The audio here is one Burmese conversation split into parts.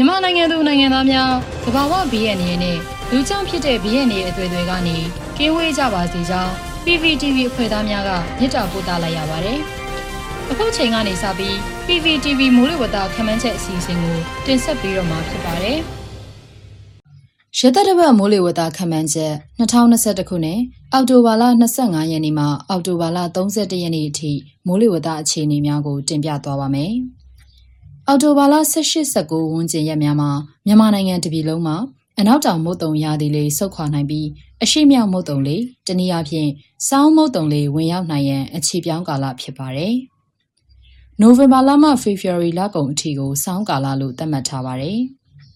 မြန်မာနိုင်ငံသူနိုင်ငံသားများသဘာဝဘေးရန်တွေနဲ့လူကြောင့်ဖြစ်တဲ့ဘေးရန်တွေအသွေးတွေကနေကင်းဝေးကြပါစေကြောင်း PPTV အဖွဲ့သားများကမြစ်တာပို့သလိုက်ရပါတယ်။အခုချိန်ကနေစပြီး PPTV မိုးလေဝသခန့်မှန်းချက်အစီအစဉ်ကိုတင်ဆက်ပေးတော့မှာဖြစ်ပါတယ်။ရသက်တပတ်မိုးလေဝသခန့်မှန်းချက်2021ခုနှစ်အောက်တိုဘာလ25ရက်နေ့မှအောက်တိုဘာလ31ရက်နေ့အထိမိုးလေဝသအခြေအနေများကိုတင်ပြသွားပါမယ်။ အော်တိုဘာလ18-19ဝန်းကျင်ရက်များမှာမြန်မာနိုင်ငံတပြည်လုံးမှာအနောက်တောင်မုတ်တုံရာသီလေးဆုတ်ခွာနိုင်ပြီးအရှိမြောက်မုတ်တုံလေးတနည်းအားဖြင့်စောင်းမုတ်တုံလေးဝင်ရောက်နိုင်ရန်အခြေပြောင်းကာလဖြစ်ပါတယ်။နိုဝင်ဘာလမှဖေဖော်ဝါရီလကုန်အထိကိုစောင်းကာလလို့သတ်မှတ်ထားပါတယ်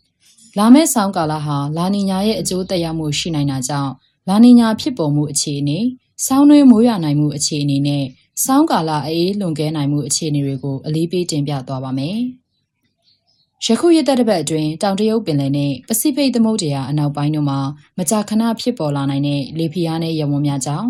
။လာမယ့်စောင်းကာလဟာလာနီညာရဲ့အကျိုးသက်ရောက်မှုရှိနိုင်တာကြောင့်လာနီညာဖြစ်ပေါ်မှုအခြေအနေ၊စောင်းနှွေးမိုးရွာနိုင်မှုအခြေအနေနဲ့စောင်းကာလအေးလွန်ကဲနိုင်မှုအခြေအနေတွေကိုအလေးပေးတင်ပြသွားပါမယ်။ ယခုရက်သက်တစ်ပတ်အတွင်းတောင်တရုတ်ပင်လယ်နဲ့ပစိဖိတ်သမုဒ္ဒရာအနောက်ပိုင်းတို့မှာမကြာခဏဖြစ်ပေါ်လာနိုင်တဲ့လေဖိအားနဲ့ရဝန်းများကြောင့်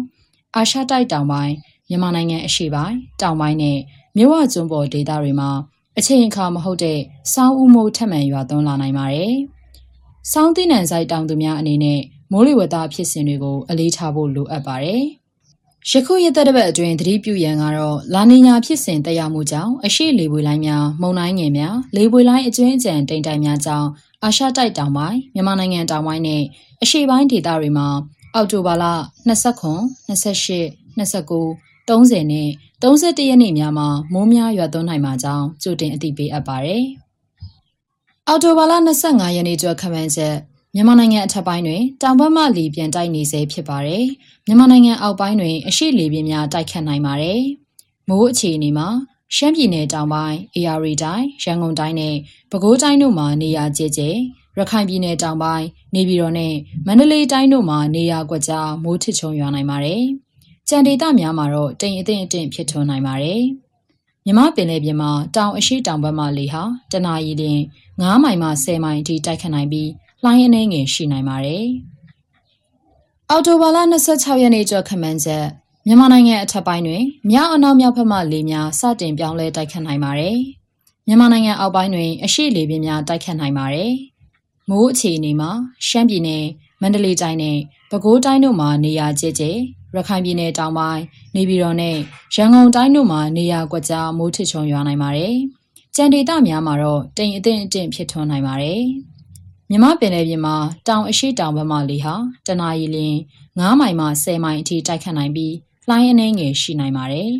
အာရှတိုက်တောင်ပိုင်းမြန်မာနိုင်ငံအရှေ့ပိုင်းတောင်ပိုင်းနဲ့မြဝကျွန်းပေါ်ဒေသတွေမှာအချိန်အခါမဟုတ်တဲ့စောင်းဥမိုးထက်မှန်ရွာသွန်းလာနိုင်ပါတယ်။စောင်းသီးနှံဆိုင်တောင်သူများအနေနဲ့မိုးလေဝသဖြစ်စဉ်တွေကိုအလေးထားဖို့လိုအပ်ပါတယ်။ ယခုရက်သက်တစ်ပတ်အတွင်းသတိပြုရန်ကတော့လာနီညာဖြစ်စဉ်တက်ရောက်မှုကြောင့်အရှိလေပွေလိုင်းများမုန်တိုင်းငယ်များလေပွေလိုင်းအကျွင်းအကြံတိမ်တိုင်များကြောင့်အာရှတိုက်တောင်ပိုင်းမြန်မာနိုင်ငံတောင်ပိုင်းနဲ့အရှေ့ပိုင်းဒေသတွေမှာအောက်တိုဘာလ29 28 29 30နဲ့31ရက်နေ့များမှာမိုးများရွာသွန်းနိုင်မှာကြောင်းကြိုတင်အသိပေးအပ်ပါတယ်။အောက်တိုဘာလ25ရက်နေ့ကျော်ခန့်မှန်းချက် မြန်မာနိုင်ငံအထက်ပိုင်းတွင်တောင်ဘက်မှလေပြန်တိုက်နေစေဖြစ်ပါတယ်။မြန်မာနိုင်ငံအောက်ပိုင်းတွင်အရှိလေပြင်းများတိုက်ခတ်နိုင်ပါတယ်။မိုးအခြေအနေမှာရှမ်းပြည်နယ်တောင်ပိုင်း၊အေရီတိုင်း၊ရန်ကုန်တိုင်းနဲ့ပဲခူးတိုင်းတို့မှာနေရာကျကျရခိုင်ပြည်နယ်တောင်ပိုင်းနေပြည်တော်နဲ့မန္တလေးတိုင်းတို့မှာနေရာကွက်ကြားမိုးထစ်ချုံရွာနိုင်ပါတယ်။ကြံဒေသများမှာတော့တိမ်အထင်အထင်ဖြစ်ထွန်းနိုင်ပါတယ်။မြမပင်လေပြင်မှာတောင်အရှိတောင်ဘက်မှလေဟာတနအီလ9မိုင်မှ10မိုင်အထိတိုက်ခတ်နိုင်ပြီး လှိုင်းအနေငယ်ရှိနိုင်ပါတယ်။အော်တိုဘာလ26ရက်နေ့ကျော်ခမန်းချက်မြန်မာနိုင်ငံအထက်ပိုင်းတွင်မြောက်အနောက်မြောက်ဘက်မှလေများစတင်ပြောင်းလဲတိုက်ခတ်နိုင်ပါတယ်။မြန်မာနိုင်ငံအောက်ပိုင်းတွင် အရှိလေပြင်းများတိုက်ခတ်နိုင်ပါတယ်။မိုးအခြေအနေမှာရှမ်းပြည်နယ်မန္တလေးတိုင်းနဲ့ပဲခူးတိုင်းတို့မှာနေရာကျကျရခိုင်ပြည်နယ်တောင်ပိုင်းနေပြည်တော်နဲ့ရန်ကုန်တိုင်းတို့မှာနေရာကွက်ကြားမိုးထချုံရွာနိုင်ပါတယ်။ကြံဒေသများမှာတော့တိမ်အထင်အထင်ဖြစ်ထွန်းနိုင်ပါတယ်။ မြမပင်လယ်ပြင်မှာတောင်အရှိတောင်ဘက်မှလေဟာတနအီလ9မိုင်မှ10မိုင်အထိတိုက်ခတ်နိုင်ပြီးလှိုင်းအနှဲငယ်ရှိနိုင်ပါတယ်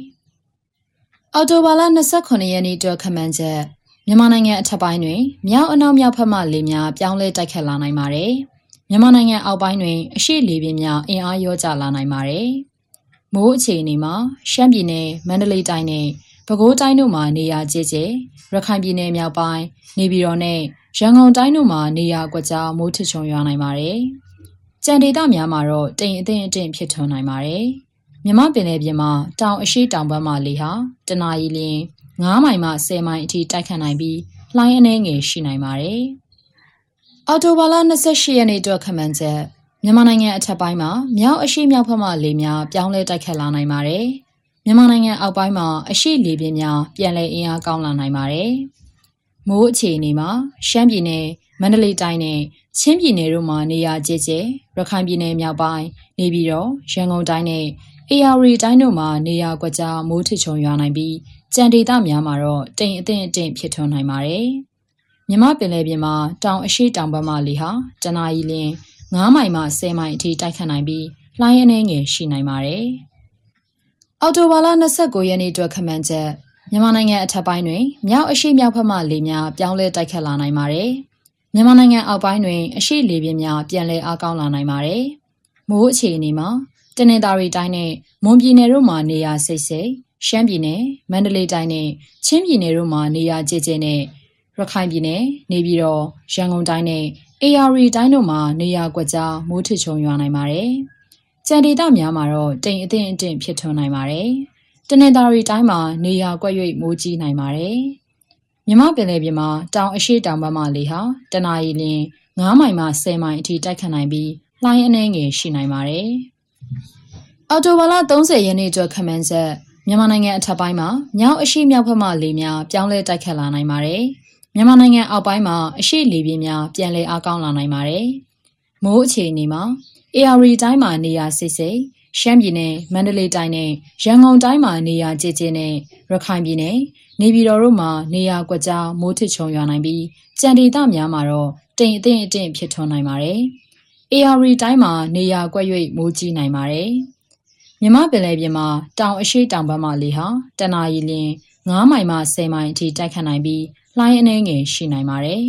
။အော်တိုဘာလ29ရက်နေ့အတွက်ခမှန်ချက်မြန်မာနိုင်ငံအထက်ပိုင်းတွင်မြောက်အနောက်မြောက်ဘက်မှလေများပြောင်းလဲတိုက်ခတ်လာနိုင်ပါတယ်။မြန်မာနိုင်ငံအောက်ပိုင်းတွင်အရှိလေပြင်းများအင်အားရောကျလာနိုင်ပါတယ်။မိုးအခြေအနေမှာရှမ်းပြည်နယ်မန္တလေးတိုင်းနဲ့ပဲခူးတိုင်းတို့မှာနေရာကျကျရခိုင်ပြည်နယ်မြောက်ပိုင်းနေပြည်တော်နဲ့ ရန်ကုန်တိုင်းတို့မှာနေရာကွက်ကြားမိုးထချုံရွာနိုင်ပါတယ်။ကြံဒေသများမှာတော့တိမ်အထင်အထင်ဖြစ်ထွန်းနိုင်ပါတယ်။မြမပင်လယ်ပြင်မှာတောင်အရှိတောင်ဘက်မှလေဟာတနအီလ9မိုင်မှ10မိုင်အထိတိုက်ခတ်နိုင်ပြီးလှိုင်းအနှဲငယ်ရှိနိုင်ပါတယ်။အော်တိုဘာလ28ရက်နေ့အတွက်ခန့်မှန်းချက်မြန်မာနိုင်ငံအထက်ပိုင်းမှာမြောက်အရှိမြောက်ဘက်မှလေများပြောင်းလဲတိုက်ခတ်လာနိုင်ပါတယ်။မြန်မာနိုင်ငံအောက်ပိုင်းမှာအရှိလေပြင်းများပြန်လည်အင်အားကောင်းလာနိုင်ပါတယ်။ မိုးအခြေအနေမှာရှမ်းပြည်နယ်မန္တလေးတိုင်းနဲ့ချင်းပြည်နယ်တို့မှာနေရာကျကျရခိုင်ပြည်နယ်မြောက်ပိုင်းနေပြည်တော်ရန်ကုန်တိုင်းနဲ့အေရဝတီတိုင်းတို့မှာနေရာကွက်ကြားမိုးထချုံရွာနိုင်ပြီးကြံဒေသများမှာတော့တိမ်အထင်အထင်ဖြစ်ထွန်းနိုင်ပါတယ်။မြမပင်လယ်ပြင်မှာတောင်အရှိတောင်ဘက်မှလေဟာတနအီလ9မိုင်မှ10မိုင်အထိတိုက်ခတ်နိုင်ပြီးလှိုင်းအနှဲငယ်ရှိနိုင်ပါတယ်။အော်တိုဘာလ29ရက်နေ့အတွက်ခန့်မှန်းချက် မြန်မာနိုင်ငံအထက်ပိုင်းတွင်မြောက်အရှိမြောက်ဘက်မှလေများပြောင်းလဲတိုက်ခတ်လာနိုင်ပါတယ်။မြန်မာနိုင်ငံအောက်ပိုင်းတွင်အရှိလေပြင်းများပြန်လည်အားကောင်းလာနိုင်ပါတယ်။မိုးအခြေအနေမှာတနင်္သာရီတိုင်းနဲ့မွန်ပြည်နယ်တို့မှာနေရာစိတ်စိတ်ရှမ်းပြည်နယ်မန္တလေးတိုင်းနဲ့ချင်းပြည်နယ်တို့မှာနေရာကျကျနဲ့ရခိုင်ပြည်နယ်နေပြည်တော်ရန်ကုန်တိုင်းနဲ့အေရီတိုင်းတို့မှာနေရာကွက်ကြားမိုးထချုံရွာနိုင်ပါတယ်။ကြံဒေသများမှာတော့တိမ်အထင်အထင်ဖြစ်ထွန်းနိုင်ပါတယ်။ တနင်္သာရီတိုင်းမှာနေရာကွက်၍မိုးကြီးနိုင်ပါတယ်။မြမပင်လယ်ပြင်မှာတောင်အရှိတောင်ဘက်မှလေဟာတနအီလ9မိုင်မှ10မိုင်အထိတိုက်ခတ်နိုင်ပြီးလှိုင်းအနှဲငယ်ရှိနိုင်ပါတယ်။အော်တိုဘာလ30ရက်နေ့ကျော်ခမန်းဆက်မြန်မာနိုင်ငံအထက်ပိုင်းမှာမြောက်အရှိမြောက်ဘက်မှလေများပြောင်းလဲတိုက်ခတ်လာနိုင်ပါတယ်။မြန်မာနိုင်ငံအောက်ပိုင်းမှာအရှိလေပြင်းများပြန်လည်အားကောင်းလာနိုင်ပါတယ်။မိုးအခြေအနေမှာ AR တိုင်းမှာနေရာစစ်စစ် ရှမ်းပြည်နယ်မန္တလေးတိုင်းနဲ့ရန်ကုန်တိုင်းမှာနေရာကျကျနဲ့ရခိုင်ပြည်နယ်နေပြည်တော်တို့မှာနေရာကွက်ကြားမိုးထစ်ချုံရွာနိုင်ပြီးကြံဒေသများမှာတော့တိမ်အထင်အထင်ဖြစ်ထွန်းနိုင်ပါတယ်။ AR တိုင်းမှာနေရာကွက်၍မိုးကြီးနိုင်ပါတယ်။မြမပင်လယ်ပြင်မှာတောင်အရှိတောင်ဘက်မှလေဟာတနအီလရင်9မိုင်မှ10မိုင်အထိတိုက်ခတ်နိုင်ပြီးလှိုင်းအနှဲငယ်ရှိနိုင်ပါတယ်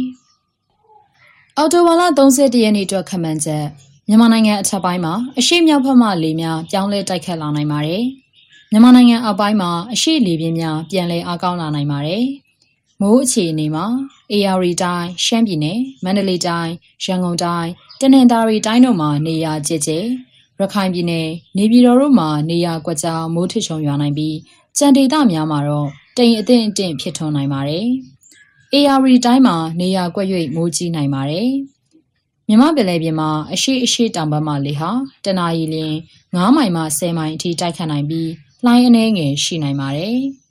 ။အော်တိုဝါလာ31ရက်နေ့အတွက်ခန့်မှန်းချက် မြန်မာနိုင်ငံအထက်ပိုင်းမှာအရှိမြောက်ဘက်မှလေများပြောင်းလဲတိုက်ခတ်လာနိုင်ပါတယ်။မြန်မာနိုင်ငံအောက်ပိုင်းမှာအရှိလေပြင်းများပြန်လည်အားကောင်းလာနိုင်ပါတယ်။မိုးအခြေအနေမှာ AR တိုင်းရှမ်းပြည်နယ်မန္တလေးတိုင်းရန်ကုန်တိုင်းတနင်္သာရီတိုင်းတို့မှာနေရာကျကျရခိုင်ပြည်နယ်နေပြည်တော်တို့မှာနေရာကွက်ကြားမိုးထစ်ချုံရွာနိုင်ပြီးကြံဒေသများမှာတော့တိမ်အထင်အထင်ဖြစ်ထွန်းနိုင်ပါတယ်။ AR တိုင်းမှာနေရာကွက်၍မိုးကြီးနိုင်ပါတယ်။ မြမပင်လယ်ပြင်မှာအရှိအရှိတောင်ဘက်မှလေဟာတနအီလရင်9မိုင်မှ10မိုင်အထိတိုက်ခတ်နိုင်ပြီးလှိုင်းအနှဲငယ်ရှိနိုင်ပါတယ်။